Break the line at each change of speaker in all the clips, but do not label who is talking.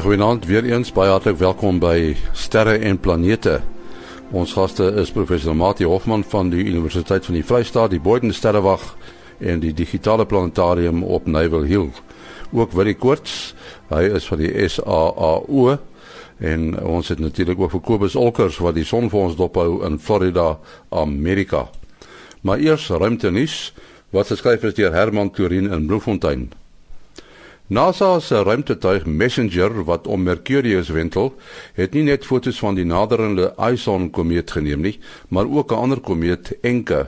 Goeienaand weer eens baie hartlik welkom by Sterre en Planete. Ons gaste is professor Mati Hofman van die Universiteit van die Vrystaat, die Boden Sterrewag en die Digitale Planetarium op Naval Hill. Ook Willie Koorts, hy is van die SAAO en ons het natuurlik ook vir Kobus Olkers wat die son vir ons dophou in Florida, Amerika. Maar eers ruimtenuus wat geskryf is deur Herman Turin in Bloemfontein. NASA se ruimtetuig Messenger wat om Mercurius wentel, het nie net foto's van die naderende Ison komeet geneem nie, maar ook 'n ander komeet, Encke.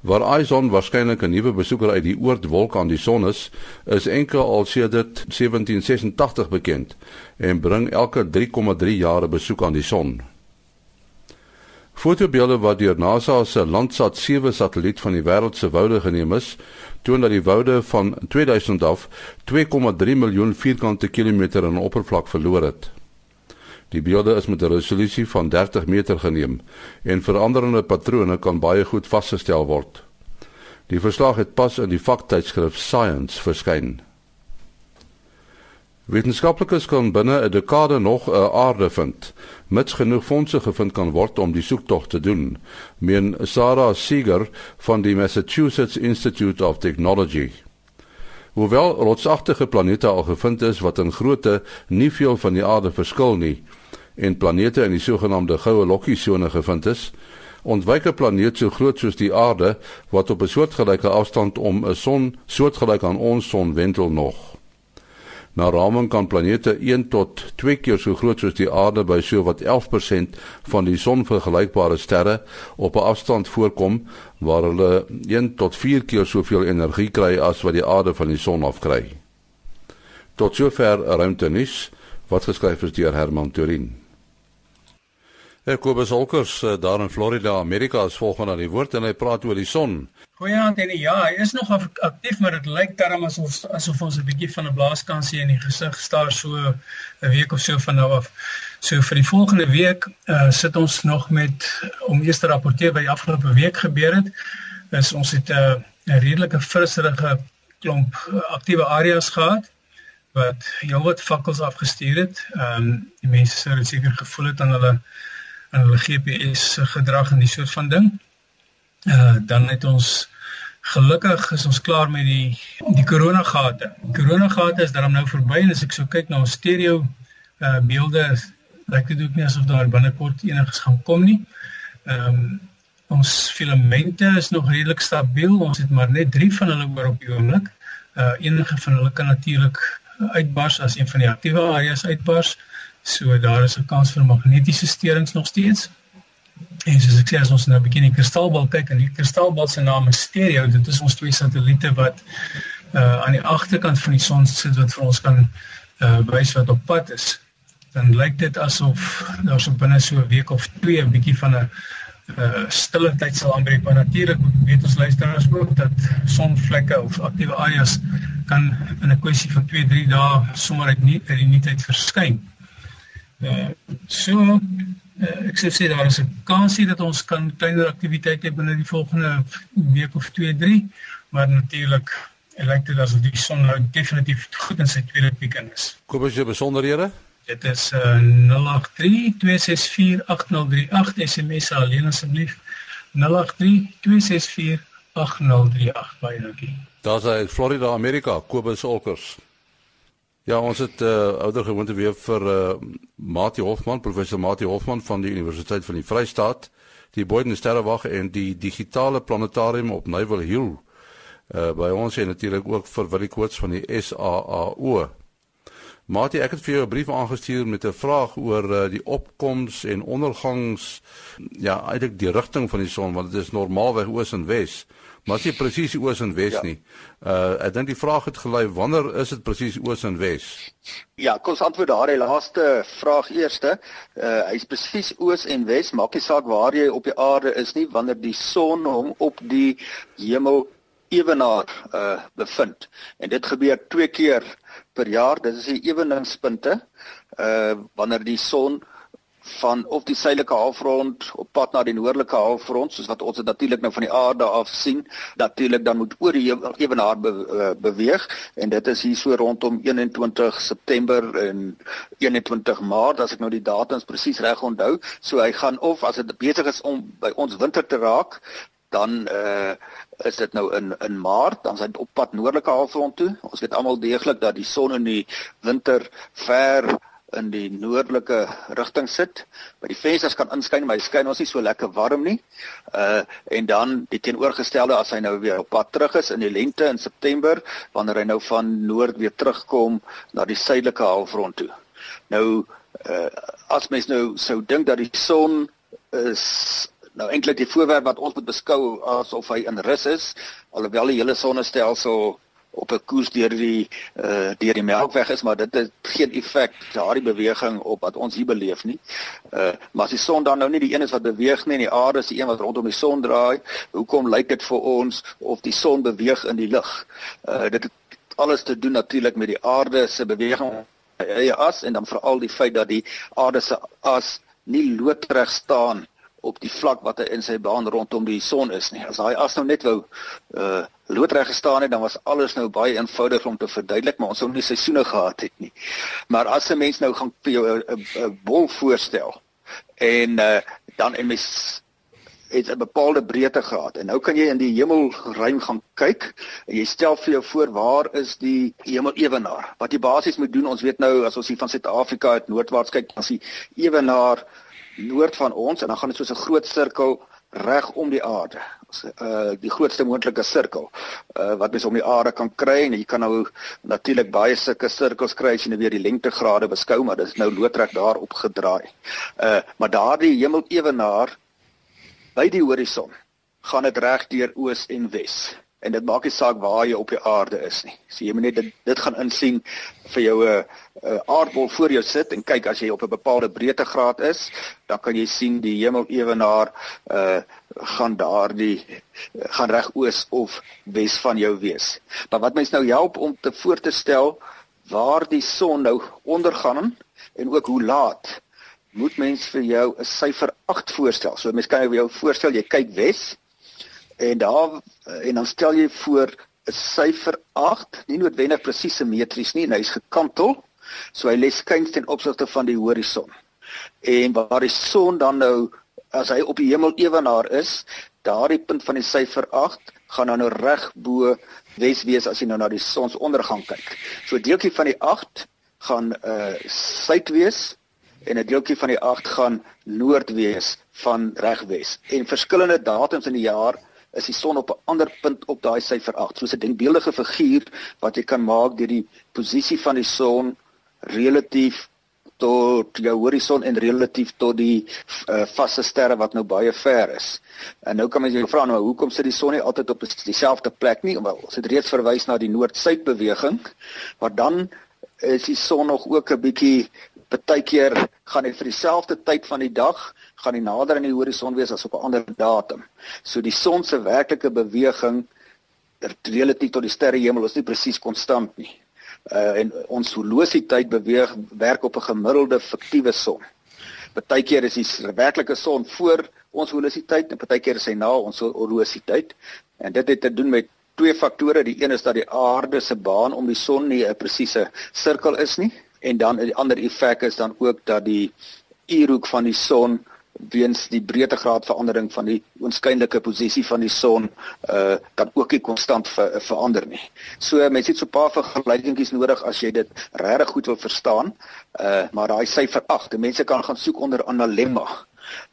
Waar Ison waarskynlik 'n nuwe besoeker uit die oortwolk aan die son is, is Encke al sedert 1786 bekend en bring elke 3,3 jaar 'n besoek aan die son. Fotobeelde wat deur NASA se Landsat 7 satelliet van die wêreld se woude geneem is, toon dat die woude van 2000 af 2,3 miljoen vierkante kilometer aan oppervlak verloor het. Die beelde is met 'n resolusie van 30 meter geneem en veranderende patrone kan baie goed vasgestel word. Die verslag het pas in die vaktydskrif Science verskyn. Wetenskaplikes kan binne 'n dekade nog 'n aarde vind, mits genoeg fondse gevind kan word om die soektog te doen, meen Sarah Seeger van die Massachusetts Institute of Technology. Hoewel rotsagtige planete al gevind is wat in grootte nie veel van die aarde verskil nie, en planete in die sogenaamde goue lokkiesone gevind is, ontwyk 'n planeet so groot soos die aarde wat op 'n soortgelyke afstand om 'n son soortgelyk aan ons son wentel nog. Na raming kan planete 1 tot 2 keer so groot soos die aarde by so wat 11% van die son vergelykbare sterre op 'n afstand voorkom waar hulle 1 tot 4 keer soveel energie kry as wat die aarde van die son afkry. Tot sover ruimtenis wat geskryf is deur Herman Turin. Kobus Olkers eh, daar in Florida, Amerika is volgende aan die woord en hy praat oor die son.
Goeienaand en ja, hy is nog aktief, maar dit lyk darm asof asof ons 'n bietjie van 'n blaaskansie in die gesig staar so 'n week of so van nou af. So vir die volgende week uh, sit ons nog met om eers te rapporteer wat die afgelope week gebeur het. Is ons het eh, 'n uh, redelike frisserige klomp aktiewe areas gehad wat heelwat vakkels afgestuur het. Ehm um, die mense sou dit seker gevoel het aan hulle aan hulle GPS gedrag en die soort van ding. Uh dan het ons gelukkig is ons klaar met die die corona gate. Corona gate is dan nou verby en as ek so kyk na ons stereo uh beelde lyk dit ook nie asof daar binnekort enigiets gaan kom nie. Ehm um, ons filamente is nog redelik stabiel. Ons het maar net 3 van hulle oor op die oomblik. Uh enige van hulle kan natuurlik uitbars as een van die aktiewe areas uitbars. So daar is 'n kans vir magnetiese steurings nog steeds. En soos ek sê as ons nou 'n bietjie in die kristalbal kyk en die kristalbal se naam is Stereo, dit is ons twee satelliete wat uh aan die agterkant van die son sit wat vir ons kan uh wys wat op pad is. Dan lyk dit asof daar so binne so 'n week of twee 'n bietjie van 'n uh stille tyd sal aanbreek, maar natuurlik weet ons luisteraars ook dat sonvlekke of aktiewe areas kan in 'n kwessie van 2-3 dae sommer uit nie uit die tyd verskyn. Uh, so uh, ek sê daar is 'n kansie dat ons kan kleiner aktiwiteite binne die volgende week of 2, 3, maar natuurlik lyk dit asof die son nou definitief goed in sy tweede piek in is.
Kom as jy besonderhede?
Dit is uh, 083 264 8038 SMS alleen asseblief 083 264 8038 baie dankie.
Daar's hy Florida Amerika Kobus Olkers. Ja, ons het uh, ouer gewoonte weer vir uh, Mati Hofman, professor Mati Hofman van die Universiteit van die Vrystaat, die Boden Sterrewag en die digitale planetarium op Naval Hill. Uh by ons en natuurlik ook vir Willie Koorts van die SAAO. Mati, ek het vir jou 'n brief aangestuur met 'n vraag oor uh, die opkoms en ondergangs ja, eintlik die rigting van die son want dit is normaalweg oos en wes maar nie presies oos en wes ja. nie. Uh ek dink die vraag het gelei wanneer is dit presies oos en wes?
Ja, kom ons antwoord daar die laaste vraag eerste. Uh hy's presies oos en wes, maak nie saak waar jy op die aarde is nie wanneer die son hom op die hemel ewenaar uh bevind. En dit gebeur twee keer per jaar. Dit is die eweningspunte uh wanneer die son van of die suidelike halfrond op pad na die noordelike halfrond soos wat ons dit natuurlik nou van die aarde af sien natuurlik dan moet oor die ewenaar be, uh, beweeg. En dit is hier so rondom 21 September en 21 Maart as ek nou die datums presies reg onthou. So hy gaan of as dit besig is om by ons winter te raak dan uh, is dit nou in in Maart dan is hy op pad noordelike halfrond toe. Ons weet almal deeglik dat die son in die winter ver in die noordelike rigting sit. By die vensters kan inskyn, maar hy skyn ons nie so lekker warm nie. Uh en dan die teenoorgestelde as hy nou weer op pad terug is in die lente in September wanneer hy nou van noord weer terugkom na die suidelike halfrond toe. Nou uh as mens nou sou dink dat die son is nou eintlik die voorwerp wat ons moet beskou asof hy in rus is, alhoewel die hele sonnestelsel op 'n koers deur die uh deur die Melkweg is, maar dit het geen effek daardie beweging op wat ons hier beleef nie. Uh maar as die son dan nou nie die een is wat beweeg nie en die aarde is die een wat rondom die son draai, hoekom lyk dit vir ons of die son beweeg in die lug? Uh dit het alles te doen natuurlik met die aarde se beweging eie as en dan veral die feit dat die aarde se as nie loodreg staan op die vlak wat hy in sy baan rondom die son is nie. As hy as nou net wou uh loodreg gestaan het, dan was alles nou baie eenvoudig om te verduidelik, maar ons sou nie seisoene gehad het nie. Maar as 'n mens nou gaan vir jou 'n bol voorstel en uh, dan en mens het 'n bepaalde breedte gehad en nou kan jy in die hemelruim gaan kyk en jy stel vir jou voor waar is die hemel ewenaar wat jy basies moet doen ons weet nou as ons hier van Suid-Afrika uit noordwaarts kyk is die ewenaar noord van ons en dan gaan dit soos 'n groot sirkel reg om die aarde uh die grootste moontlike sirkel uh wat mens om die aarde kan kry en jy kan nou natuurlik baie sulke sirkels kry as jy nou weer die lengtegrade beskou maar dit is nou loodreg daarop gedraai. Uh maar daardie hemelewenaar by die horison gaan dit reg deur oos en wes en dit maak nie saak waar jy op die aarde is nie. So jy moet net dit, dit gaan insien vir jou 'n uh, uh, aardbol voor jou sit en kyk as jy op 'n bepaalde breedtegraad is, dan kan jy sien die hemel ewenaar uh gaan daardie gaan reg oos of wes van jou wees. Maar wat mens nou help om te voor te stel waar die son nou ondergaan en ook hoe laat moet mens vir jou 'n syfer 8 voorstel. So mens kan jou voorstel jy kyk wes en daar en dan stel jy voor 'n syfer 8, nie noodwendig presies simmetries nie, hy's gekantel. So hy lê skuins ten opsigte van die horison. En waar die son dan nou as hy op die hemel ewenaar is, daardie punt van die syfer 8 gaan dan nou reg bo wes wees as jy nou na die sonsondergang kyk. So deeltjie van die 8 gaan uh suid wees en 'n deeltjie van die 8 gaan noord wees van regwes. En verskillende datums in die jaar is die son op 'n ander punt op daai syfer 8. Soos 'n denkbeeldige figuur wat jy kan maak deur die posisie van die son relatief tot jou horison en relatief tot die uh, vaste sterre wat nou baie ver is. En nou kan mens jou vra nou hoekom sit die son nie altyd op dieselfde plek nie? Wel, ons het reeds verwys na die noord-suid beweging, maar dan is die son nog ook 'n bietjie Partykeer gaan dit vir dieselfde tyd van die dag gaan die nader aan die horison wees as op 'n ander datum. So die son se werklike beweging relatief tot die sterrehemel is nie presies konstant nie. Uh en ons horlosietyd beweeg werk op 'n gemiddelde fiktiewe son. Partykeer is die werklike son voor ons horlosietyd en partykeer is hy na ons horlosietyd. En dit het te doen met twee faktore. Die een is dat die aarde se baan om die son nie 'n presiese sirkel is nie en dan die ander effek is dan ook dat die uurhoek van die son weens die breedtegraad verandering van die oënskynlike posisie van die son uh kan ook nie konstant ver, verander nie. So mense het so 'n paar vergelykingkies nodig as jy dit regtig goed wil verstaan. Uh maar daai syfer 8, mense kan gaan soek onder analemma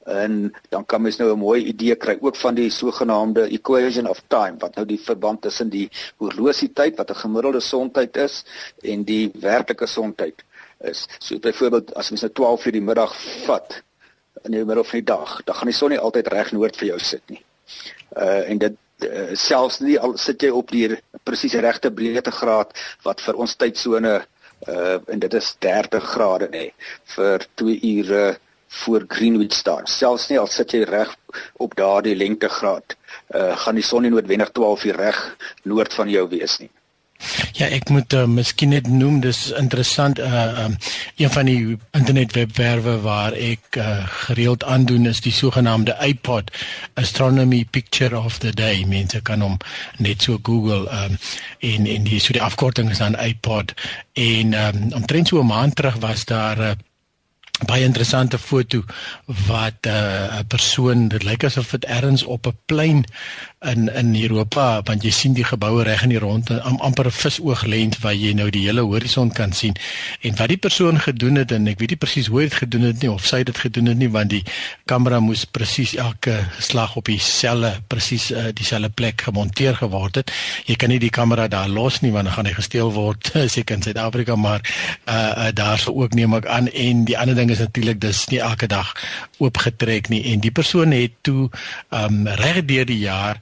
en dan kan mens nou 'n mooi idee kry ook van die sogenaamde equation of time wat nou die verband tussen die horlosietyd wat 'n gemiddelde sontyd is en die werklike sontyd is. So byvoorbeeld as mens nou 12 uur die middag vat in die middel van die dag, dan gaan die son nie altyd reg noord vir jou sit nie. Uh en dit uh, selfs nie al sit jy op die presies regte breedtegraad wat vir ons tydsone uh en dit is 30 grade nê vir 2 ure voor Greenwich staan. Selfs nie al sit jy reg op daardie lengtegraad, uh gaan die son nie noodwendig 12 uur reg noord van jou wees nie.
Ja, ek moet uh, miskien net noem dis interessant uh um, een van die internetwebwerwe waar ek uh, gereeld aandoen is die sogenaamde iPod Astronomy Picture of the Day. Mense kan hom net so Google um en en die so die afkorting is dan iPod en um omtrent so 'n maand terug was daar 'n uh, baie interessante foto wat 'n uh, persoon dit lyk asof dit ergens op 'n plein in in Europa want jy sien die geboue reg in die ronde am, amper 'n visooglens waar jy nou die hele horison kan sien. En wat die persoon gedoen het en ek weet nie presies hoe hy dit gedoen het nie of sy dit gedoen het nie want die kamera moes presies elke slag op dieselfde presies uh, dieselfde plek gemonteer geword het. Jy kan nie die kamera daar los nie want dan gaan hy gesteel word seker in Suid-Afrika maar uh, uh, daar sou ook neem ek aan. En die ander ding is natuurlik dis nie elke dag oopgetrek nie. En die persoon het toe um, reg deur die jaar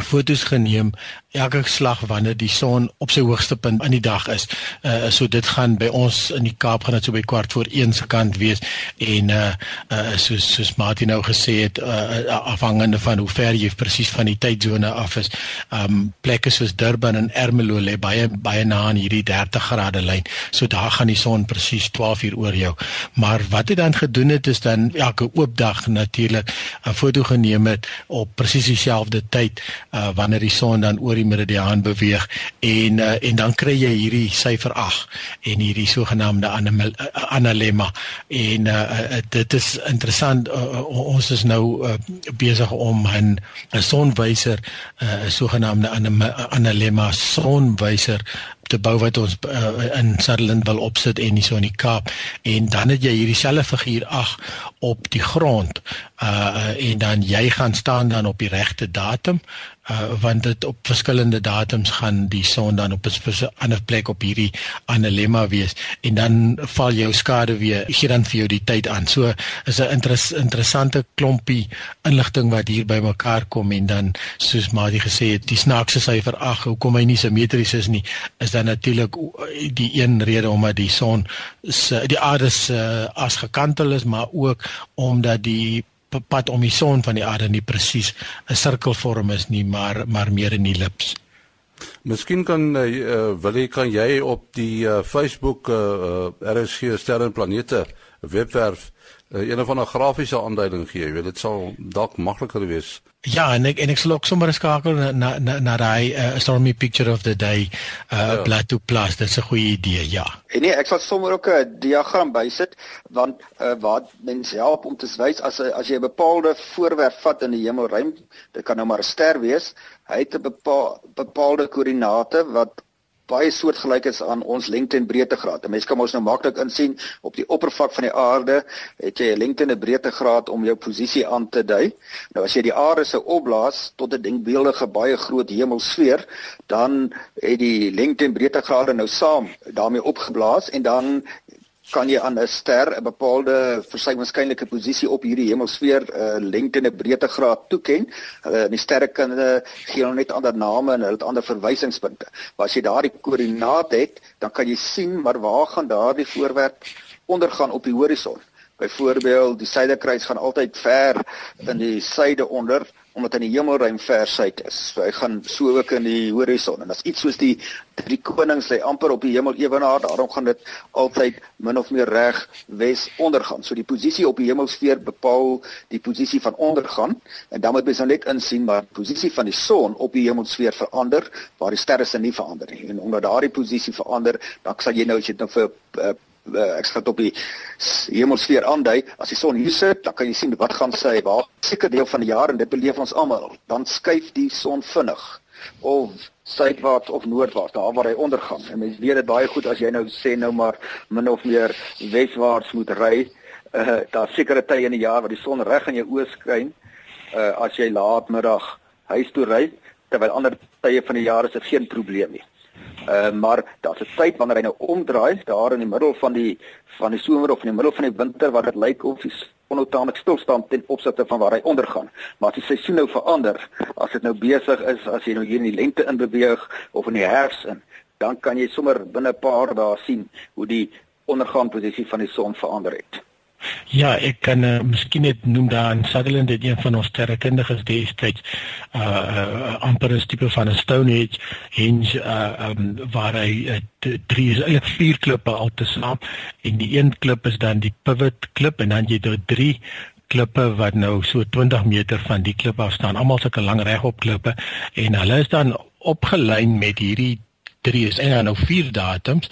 fotos geneem elke slag wanneer die son op sy hoogste punt in die dag is. Uh so dit gaan by ons in die Kaap gaan dit so by kwart voor 1 se kant wees en uh uh soos soos Martin nou gesê het uh afhangende van hoe ver jy presies van die tydsone af is. Um plekke soos Durban en Ermelo lê baie baie na aan hierdie 30 grade lyn. So daar gaan die son presies 12 uur oor jou. Maar wat hy dan gedoen het is dan elke oop dag natuurlik 'n foto geneem het op presies dieselfde tyd uh wanneer die son dan oor die meridiaan beweeg en uh, en dan kry jy hierdie syfer 8 en hierdie sogenaamde analemma en uh, dit is interessant uh, ons is nou uh, besig om 'n 'n sonwyser 'n uh, sogenaamde analemma sonwyser te bou wat ons uh, in Sutherland wil opsit en hierso in die Kaap. En dan het jy hierdie selfe figuur 8 op die grond. Uh en dan jy gaan staan dan op die regte datum uh want dit op verskillende datums gaan die son dan op 'n ander plek op hierdie analemma wees. En dan val jou skade weer gee dan vir jou die tyd aan. So is 'n interes, interessante klompie inligting wat hier bymekaar kom en dan soos Maadie gesê het, die snaakse syfer 8, hoekom hy nie simmetries is nie, is dan natuurlik die een rede omdat die son die aarde se as gekantel is, maar ook omdat die pad om die son van die aarde nie presies 'n sirkelvorm is nie, maar maar meer in die lips.
Miskien kan uh, wil jy kan jy op die uh, Facebook uh, uh, RSG sterre en planete webwerf uh, een of ander grafiese aanduiding gee. Jy weet dit sal dalk makliker wees.
Ja, en ek en ek sal ook sommer skakel na na na daai uh, stormy picture of the day uh ja. blad to plus. Dit's 'n goeie idee, ja.
En nee, ek sal sommer ook 'n diagram bysit want uh wat mense help om te wys as as jy 'n bepaalde voorwerp vat in die hemelruim, dit kan nou maar 'n ster wees, hy het 'n bepaal, bepaalde koördinate wat baie soortgelyk is aan ons lengte en breedtegraad. 'n Mens kan ons nou maklik insien op die oppervlak van die aarde het jy 'n lengte en 'n breedtegraad om jou posisie aan te dui. Nou as jy die aarde se opblaas tot 'n denkbeeldige baie groot hemelsfeer, dan het die lengte en breedtegrade nou saam daarmee opgeblaas en dan kan jy aan 'n ster 'n bepaalde vir sy waarskynlike posisie op hierdie hemelsfeer 'n uh, lengte en 'n breedtegraad toeken. Uh, die sterrekunde gee hulle net ander name en hulle het ander verwysingspunte. Maar as jy daardie koördinaat het, dan kan jy sien maar waar gaan daardie voorwerp ondergaan op die horison. Byvoorbeeld, die suiderkruis gaan altyd ver in die suide onder omdat in die hemelruim ver suid is. So hy gaan so ook in die horison en as iets soos die drie konings lê amper op die hemel ewenaar, daarom gaan dit altyd min of meer reg wes ondergaan. So die posisie op die hemelsfeer bepaal die posisie van ondergaan en dan moet jy nou net insien maar die posisie van die son op die hemelsfeer verander waar die sterre se nie verander nie. En omdat daardie posisie verander, dan sal jy nou as jy dit nou vir uh, uh, ek skat op die hemelsfeer aandui. As die son hier sit dan kan jy sien wat gaan sy waar. Seker deel van die jaar en dit beleef ons almal. Dan skuif die son vinnig of suidwaarts of noordwaarts daar waar hy ondergaan. En mense weet dit baie goed as jy nou sê nou maar min of meer weswaarts moet ry uh, daar sekere tye in die jaar waar die son reg in jou oë skyn uh, as jy laatmiddag huis toe ry terwyl ander tye van die jaar is dit geen probleem nie Uh, maar daar's 'n tyd wanneer hy nou omdraai daar in die middel van die van die somer of in die middel van die winter waar dit lyk of die onnotaamlik stilstaan ten opsigte van waar hy ondergaan. Maar as die seisoen nou verander, as dit nou besig is as jy nou hier in die lente in beweeg of in die herfs in, dan kan jy sommer binne 'n paar dae sien hoe die ondergaanposisie van die son verander het.
Ja, ek kan uh, miskien net noem daar in Sutherland dit een van ons sterrekundiges destyds uh, amper 'n tipe van 'n Stonehenge hinge uh um, waar hy uh, drie is eintlik vier klippe altesaam en die een klip is dan die pivot klip en dan jy het drie klippe wat nou so 20 meter van die klip af staan. Almal sulke lang regop klippe en hulle is dan opgelyn met hierdie drie is en nou vier datums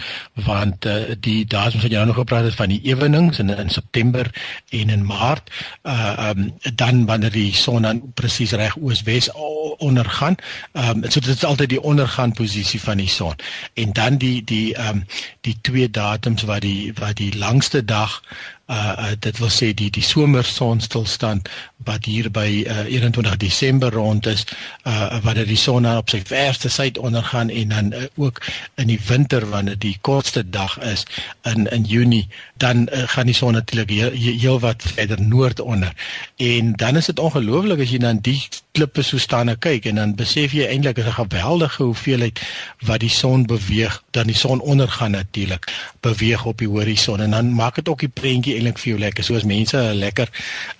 want uh, die datums wat jy nou nog gepraat het van die ewenings in in September en in Maart uh um, dan wanneer die son dan presies reg ooswes ondergaan um, so dit is altyd die ondergaan posisie van die son. En dan die die um, die twee datums wat die wat die langste dag uh, uh dit wil sê die die somersonstilstand wat hier by uh, 21 Desember rond is uh wanneer die son op sy verste suid ondergaan en dan uh, ook in die winter wanneer die kortste dag is in in Junie dan uh, gaan die son natuurlik heel, heel wat verder noord onder. En dan is dit ongelooflik as jy dan die klippe so staan en kyk en dan besef jy eintlik 'n geweldige hoeveelheid wat die son beweeg dan die son ondergaan natuurlik beweeg op die horison en dan maak dit ook die prentjie eintlik vir jou lekker soos mense 'n lekker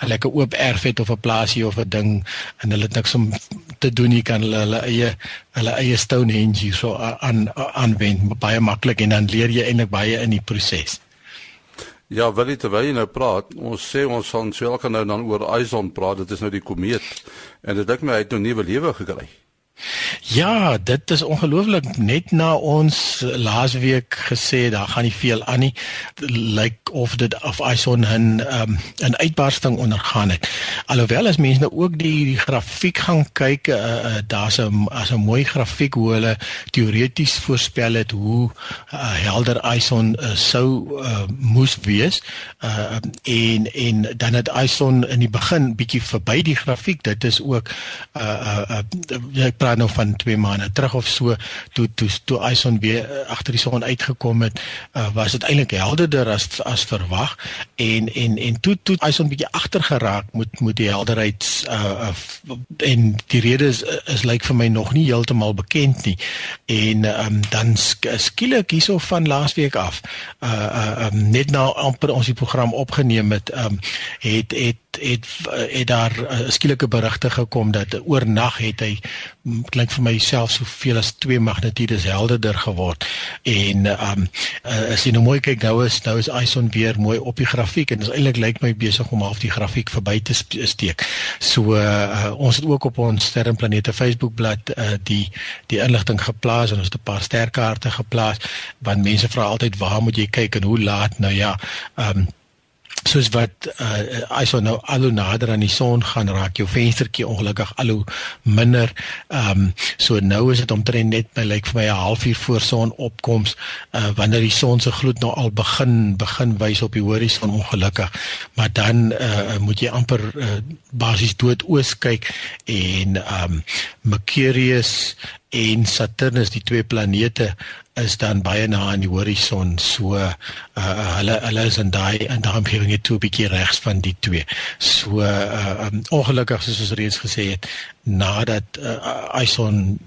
'n lekker oop erf het of 'n plaasie of 'n ding en hulle het niks om te doen nie kan hulle hulle eie hulle eie Stonehenge so aan aanwend baie maklik en dan leer jy eintlik baie in die proses.
Ja, wil jy terwyl jy nou praat, ons sê ons gaan swelke nou dan oor Ison praat, dit is nou die komeet en dit dink my hy het nou nuwe lewe gekry.
Ja, dit is ongelooflik net na ons laasweek gesê daar gaan nie veel aan nie. Lyk of dit of Ison 'n um, uitbarsting ondergaan het. Alhoewel as mense nou ook die, die grafiek gaan kyk, uh, uh, daar's 'n as 'n mooi grafiek hoe hulle teoreties voorspel het hoe uh, helder Ison uh, sou uh, moes wees. Uh, en en dan het Ison in die begin bietjie verby die grafiek. Dit is ook uh, uh, uh, praat nou van 2 maande terug of so toe toe toe Ison weer uh, agter die son uitgekom het uh, was dit eintlik helderder as as verwag en en en toe toe Ison bietjie agter geraak met met die helderheid uh, en die rede is is lyk vir my nog nie heeltemal bekend nie. En um, dan sk skielik hierso van laasweek af uh, uh, um, net nou amper ons die program opgeneem het um, het het het het daar uh, skielike berigte gekom dat oornag het hy klink vir myself soveel as 2 magnitudes helderder geword en um uh, as jy nou mooi kyk nou is nou is Ison weer mooi op die grafiek en dit is eintlik lyk my besig om half die grafiek verby te steek. So uh, ons het ook op ons sterrenplanete Facebookblad uh, die die inligting geplaas en ons het 'n paar sterkaarte geplaas want mense vra altyd waar moet jy kyk en hoe laat nou ja um soos wat uh, as jy nou al hoe nader aan die son gaan raak jou venstertjie ongelukkig al hoe minder. Ehm um, so nou is dit omtrent net my lyk vir my 'n halfuur voor sonopkoms uh, wanneer die son se gloed nou al begin begin wys op die horison ongelukkig. Maar dan uh, moet jy amper uh, basies dood oos kyk en ehm um, Mercurius en Saturnus die twee planete is dan baie na aan die horison so uh, hulle hulle is in daai in daai omgewing net 'n bietjie regs van die twee. So uh, um, ongelukkig soos ons reeds gesê het nadat uh, Ison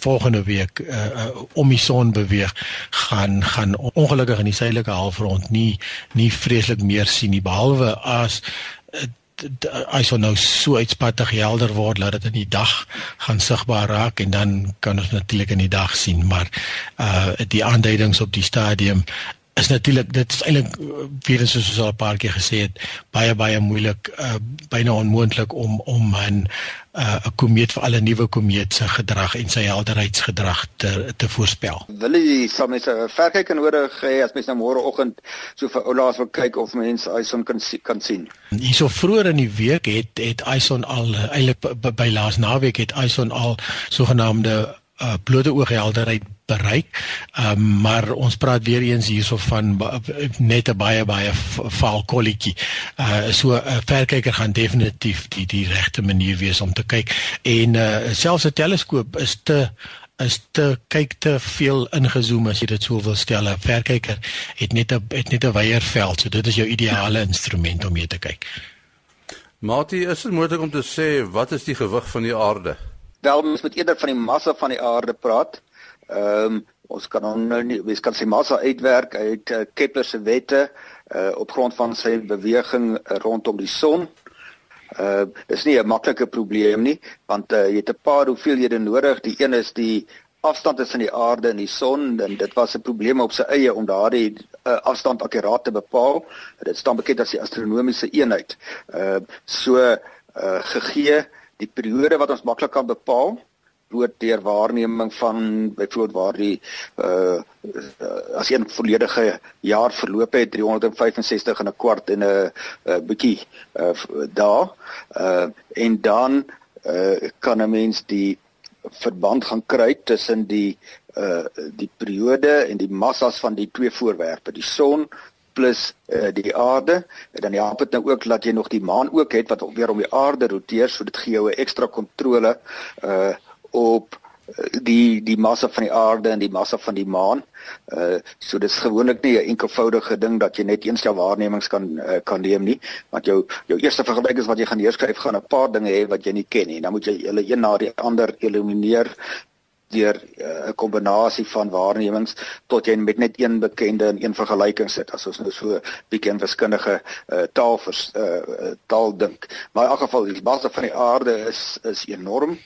volgende week uh, uh, om die son beweeg gaan gaan ongelukkig in die suidelike halfrond nie nie vreeslik meer sien nie behalwe as uh, as ons nou so uitspattig helder word dat dit in die dag gaan sigbaar raak en dan kan ons natuurlik in die dag sien. Maar uh die aanduidings op die stadium is natuurlik dit is eintlik weer eens soos ons al 'n paar keer gesê het baie baie moeilik uh, byna onmoontlik om om 'n uh, 'n komeet vir alle nuwe komeet se gedrag en sy helderheidsgedrag te te voorspel.
Wil jy sal mens 'n verkyk nodig hê as mens nou môreoggend so vir oulaas wil kyk of mens Ison kan kan sien.
Hierso vroeër in die week het het Ison al uh, eintlik by, by laas naweek het Ison al sogenaamde uh, blote ooghelderheid bereik. Ehm um, maar ons praat weer eens hierso van net 'n baie baie vaal kolletjie. Uh so 'n uh, verkyker gaan definitief die die regte manier wees om te kyk en uh selfs 'n teleskoop is te is te kyk te veel ingezoom as jy dit sou wil stel. 'n Verkyker het net 'n het net 'n wyeer veld, so dit is jou ideale instrument om mee te kyk.
Mati, is dit moontlik om te sê wat is die gewig van die aarde?
Wel, ons moet eerder van die massa van die aarde praat. Ehm um, ons kan nou nie ons kan sy massa uitwerk uit uh, Kepler se wette uh op grond van sy beweging rondom die son. Uh dis nie 'n maklike probleem nie want uh, jy het 'n paar hoeveelhede nodig. Die een is die afstand tussen die aarde en die son en dit was 'n probleem op sy eie om daardie uh, afstand akkuraat te bepaal. Dit staan bekend as die astronomiese eenheid. Uh so uh gegee die periode wat ons maklik kan bepaal word deur waarneming van byvoorbeeld waar die uh as een volledige jaar verloop het 365 en 'n kwart en 'n bietjie uh daar uh en dan uh kan 'n mens die verband gaan kry tussen die uh die periode en die massas van die twee voorwerpe die son plus uh, die aarde. En dan help dit nou ook dat jy nog die maan ook het wat weer om die aarde roteer so dit gee jou 'n ekstra kontrole uh op eh, die die massa van die aarde en die massa van die maan. Uh so dis gewoonlik nie 'n enkelvoudige ding dat jy net een stel waarnemings kan uh, kan neem nie, want jou jou eerste vergelyking is wat jy gaan neerskryf gaan 'n paar dinge hê wat jy nie ken nie. Dan moet jy hulle een na die ander elimineer deur eh, 'n uh, kombinasie van waarnemings tot jy met net een bekende en een vergelyking sit as ons nou so bietjie in wiskundige uh, taal vers uh, taal dink. Maar in elk geval die massa van die aarde is is enorm.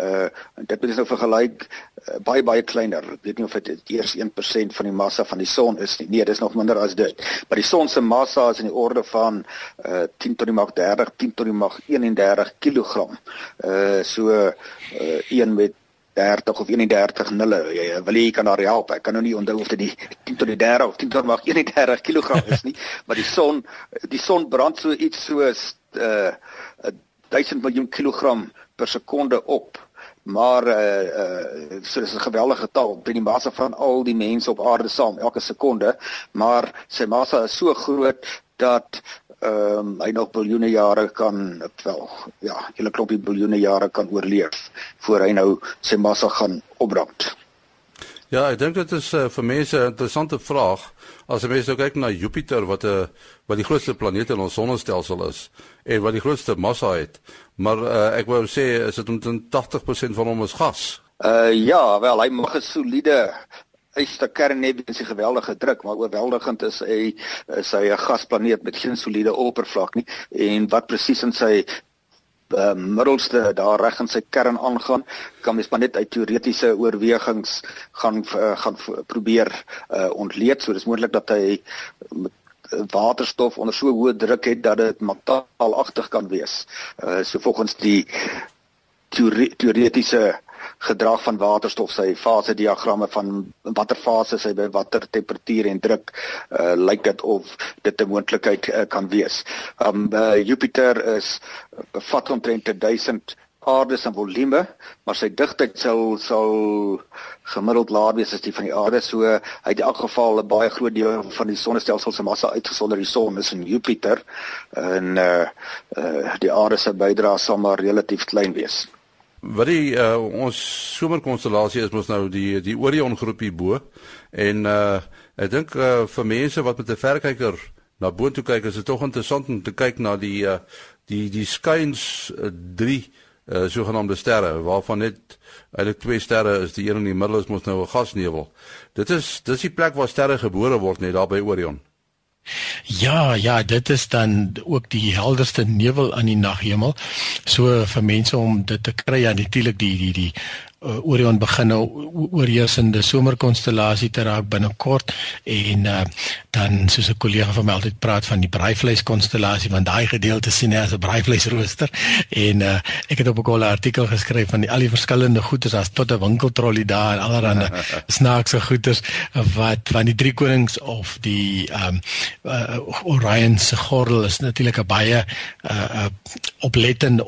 Uh dit moet jy nou vergelyk uh, baie baie kleiner. Ek weet nie of dit eers 1% van die massa van die son is nie. Nee, dis nog minder as dit. Maar die son se massa is in die orde van uh 10 tot die mag 30, 10 tot die mag 31 kg. Uh so uh 1 met 30 of 31 nulle. Jy wil jy kan daar help. Ek kan nou nie onthou of dit die 10 tot die 30 of 10 tot mag 31 kg is nie, maar die son die son brand so iets soos uh 1000 miljoen kilogram per sekonde op. Maar uh uh so dis 'n geweldige getal, binne die massa van al die mense op aarde saam elke sekonde, maar sy massa is so groot dat ehm um, hy nog biljoene jare kan wel ja, hele klompie biljoene jare kan oorleef voor hy nou sy massa gaan opbrand.
Ja, ek dink dit is uh, vir mense 'n interessante vraag as jy mense nou kyk na Jupiter wat 'n uh, wat die grootste planeet in ons sonnestelsel is en wat die grootste massa het. Maar uh, ek wou sê is dit omtrent 80% van hom is gas.
Uh ja, wel hy mag 'n soliede Eiste kern net is 'n geweldige druk, maar oorweldigend is hy is hy 'n gasplaneet met geen soliede oppervlak nie en wat presies in sy uh, middelste daar reg in sy kern aangaan, kan mens maar net uit teoretiese oorwegings gaan uh, gaan probeer uh, ontleed. So dis moontlik dat hy waterstof onder so hoë druk het dat dit metaalagtig kan wees. Uh, so volgens die teoretiese gedrag van waterstof sy fase diagramme van watter fase hy by watter temperatuur en druk uh, lyk dit of dit 'n moontlikheid uh, kan wees. Um uh, Jupiter is vat omtrent 1000 aardes in volume, maar sy digtheid sal sal gemiddeld laer wees as die van die aarde. So hy het in elk geval 'n baie groot deel van die sonnestelsel se massa uitgesonder die son is in Jupiter en uh, uh die aarde se bydrae sal maar relatief klein wees.
Wat die uh, ons somerkonstellasie is mos nou die die Orion groep hier bo en uh ek dink uh, vir mense wat met 'n verkyker na bo toe kyk is dit tog interessant om te kyk na die uh die die skuins uh, drie uh sogenaamde sterre waarvan net eintlik twee sterre is die een in die middel is mos nou 'n gasnevel. Dit is dis die plek waar sterre gebore word net daar by Orion.
Ja, ja, dit is dan ook die helderste nevel aan die naghemel. So vir mense om dit te kry, ja, natuurlik die die die uh, Orion begin nou oorheersende somerkonstellasie te raak binnekort en uh, dan soos 'n kollega van my altyd praat van die braaivleiskonstellasie want daai gedeelte sien hy as 'n braaivleisrooster en uh, ek het op 'n goeie artikel geskryf van die al die verskillende goeders as tot 'n winkeltrollie daar en allerlei snaakse goeders wat van die drie konings of die um, uh, Orion se gordel is natuurlik 'n baie uh, uh, oplettende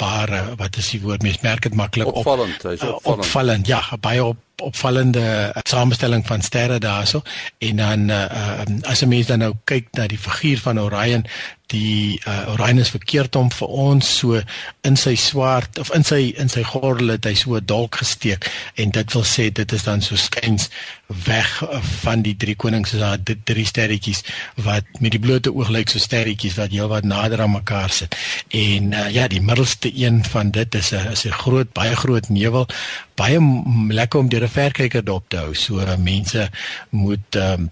opmerkbare wat is die woord mens merk dit maklik
op opvallend hy's
opvallend. Uh, opvallend ja baie op opvallende uh, samestelling van sterre daarso. En dan uh, uh, as 'n mens dan nou kyk na die figuur van Orion die uh, Orion is verkeerd om vir ons so in sy swart of in sy in sy gordel het hy so 'n dolk gesteek. En dit wil sê dit is dan so skuins weg van die drie konings is daar drie sterretjies wat met die blote oog lyk so sterretjies wat heelwat nader aan mekaar sit. En uh, ja die middelste een van dit is 'n is 'n groot baie groot nevel. Baie lekker om deur 'n verkyker dop te hou so uh, mense moet um,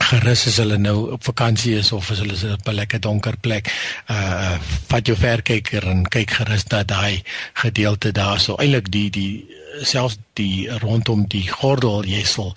gerus as hulle nou op vakansie is of as hulle is op 'n lekker donker plek uh vat jou verkyker en kyk gerus dat daai gedeelte daar. So eintlik die die selfs die rondom die gordel jy sal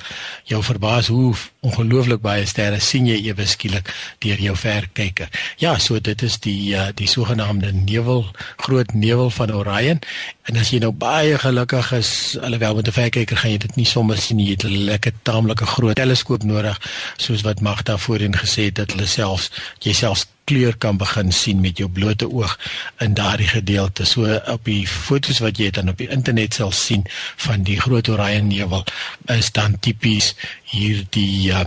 jou verbaas hoe ongelooflik baie sterre sien jy ewe skielik deur jou verkyker. Ja, so dit is die uh, die sogenaamde nevel groot nevel van Orion en as jy nou baie gelukkig is alhoewel met 'n verkyker gaan jy dit nie sommer sien jy het 'n lekker taamlike groot teleskoop nodig soos wat Magda voorheen gesê het dat hulle selfs jy selfs kleur kan begin sien met jou blote oog in daardie gedeelte. So op die fotos wat jy dan op die internet sal sien van die groot Orion nevel is dan tipies hier die uh,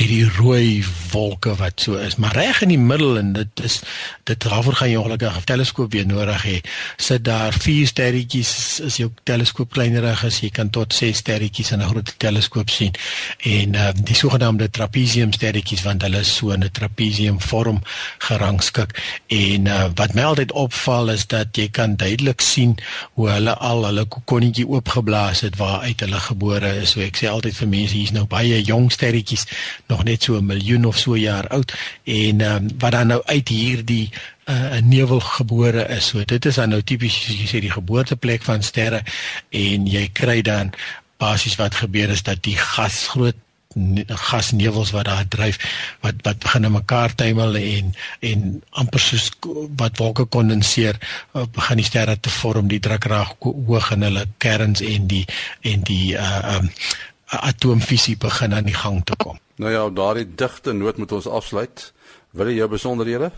hierdie rooi wolke wat so is, maar reg in die middel en dit is dit daarvoor gaan jy ongelukkig 'n teleskoop weer nodig hê. Sit daar vier sterretjies as jou teleskoop kleinerig is, jy kan tot 6 sterretjies in 'n groot teleskoop sien. En uh, die sogenaamde trapezium sterretjies want hulle is so in 'n trapezium vorm gerangskik. En uh, wat my altyd opval is dat jy kan duidelik sien hoe hulle al hulle kokonnetjie oopgeblaas het waar uit hulle gebore is. So ek sê altyd vir mense hier's nou baie jong sterretjies nog net so 'n miljoen of so jaar oud. En um, wat dan nou uit hierdie uh, 'n uh, nevel gebore is. So dit is dan nou tipies soos jy sê die geboorteplek van sterre. En jy kry dan basies wat gebeur is dat die gas groot gasnevels wat daar dryf wat wat begin in mekaar tuimel en en amper soos wat wolke kondenseer uh, begin die sterre te vorm. Die druk raak hoog in hulle kerns en die en die uh um, atoomfisie begin aan die gang te kom.
Nou ja, daardie digte noot moet ons afsluit. Wil jy jou besonderhede?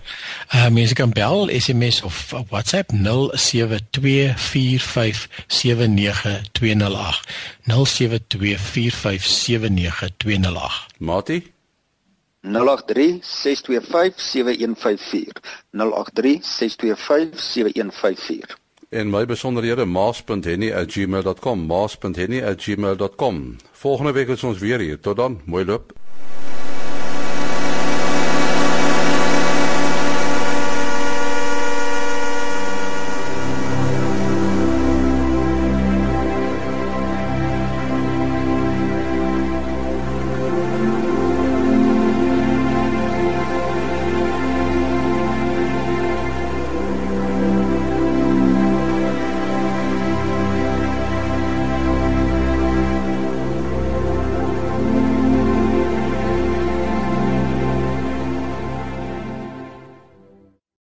Uh mense kan bel, SMS of WhatsApp 0724579208. 0724579208.
Mati
0836257154 0836257154
en my besonderhede maas.henny@gmail.com maas.henny@gmail.com volgende week is ons weer hier. Tot dan mooi loop